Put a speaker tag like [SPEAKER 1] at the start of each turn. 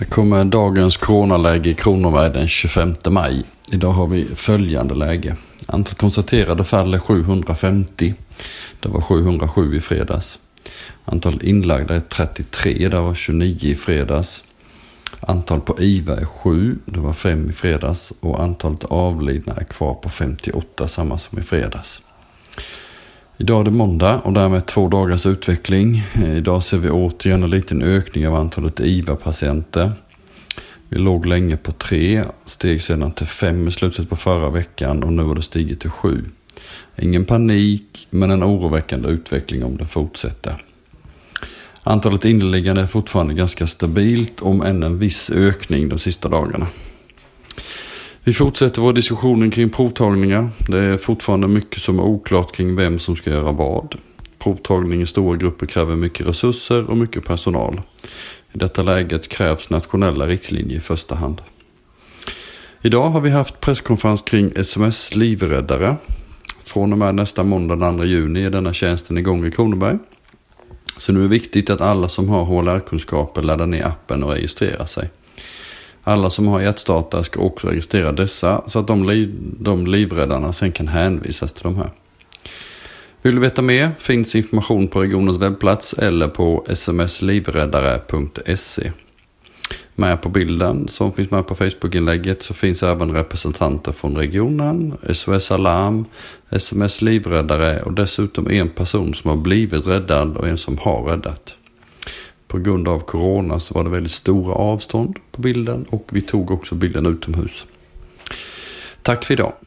[SPEAKER 1] Här kommer dagens coronaläge i Kronoberg den 25 maj. Idag har vi följande läge. Antal konstaterade fall är 750. Det var 707 i fredags. Antal inlagda är 33. Det var 29 i fredags. Antal på IVA är 7. Det var 5 i fredags. Och antalet avlidna är kvar på 58, samma som i fredags. Idag är det måndag och därmed två dagars utveckling. Idag ser vi återigen en liten ökning av antalet IVA-patienter. Vi låg länge på tre, steg sedan till fem i slutet på förra veckan och nu har det stigit till sju. Ingen panik, men en oroväckande utveckling om det fortsätter. Antalet inneliggande är fortfarande ganska stabilt, om än en viss ökning de sista dagarna. Vi fortsätter vår diskussion kring provtagningar. Det är fortfarande mycket som är oklart kring vem som ska göra vad. Provtagning i stora grupper kräver mycket resurser och mycket personal. I detta läget krävs nationella riktlinjer i första hand. Idag har vi haft presskonferens kring sms livräddare. Från och med nästa måndag den 2 juni är denna tjänsten igång i Kronoberg. Så nu är det viktigt att alla som har HLR-kunskaper laddar ner appen och registrerar sig. Alla som har hjärtstartare ska också registrera dessa så att de, liv, de livräddarna sen kan hänvisas till de här. Vill du veta mer finns information på regionens webbplats eller på smslivräddare.se. Med på bilden som finns med på Facebook-inlägget så finns även representanter från regionen, SOS Alarm, SMS Livräddare och dessutom en person som har blivit räddad och en som har räddat. På grund av corona så var det väldigt stora avstånd på bilden och vi tog också bilden utomhus. Tack för idag.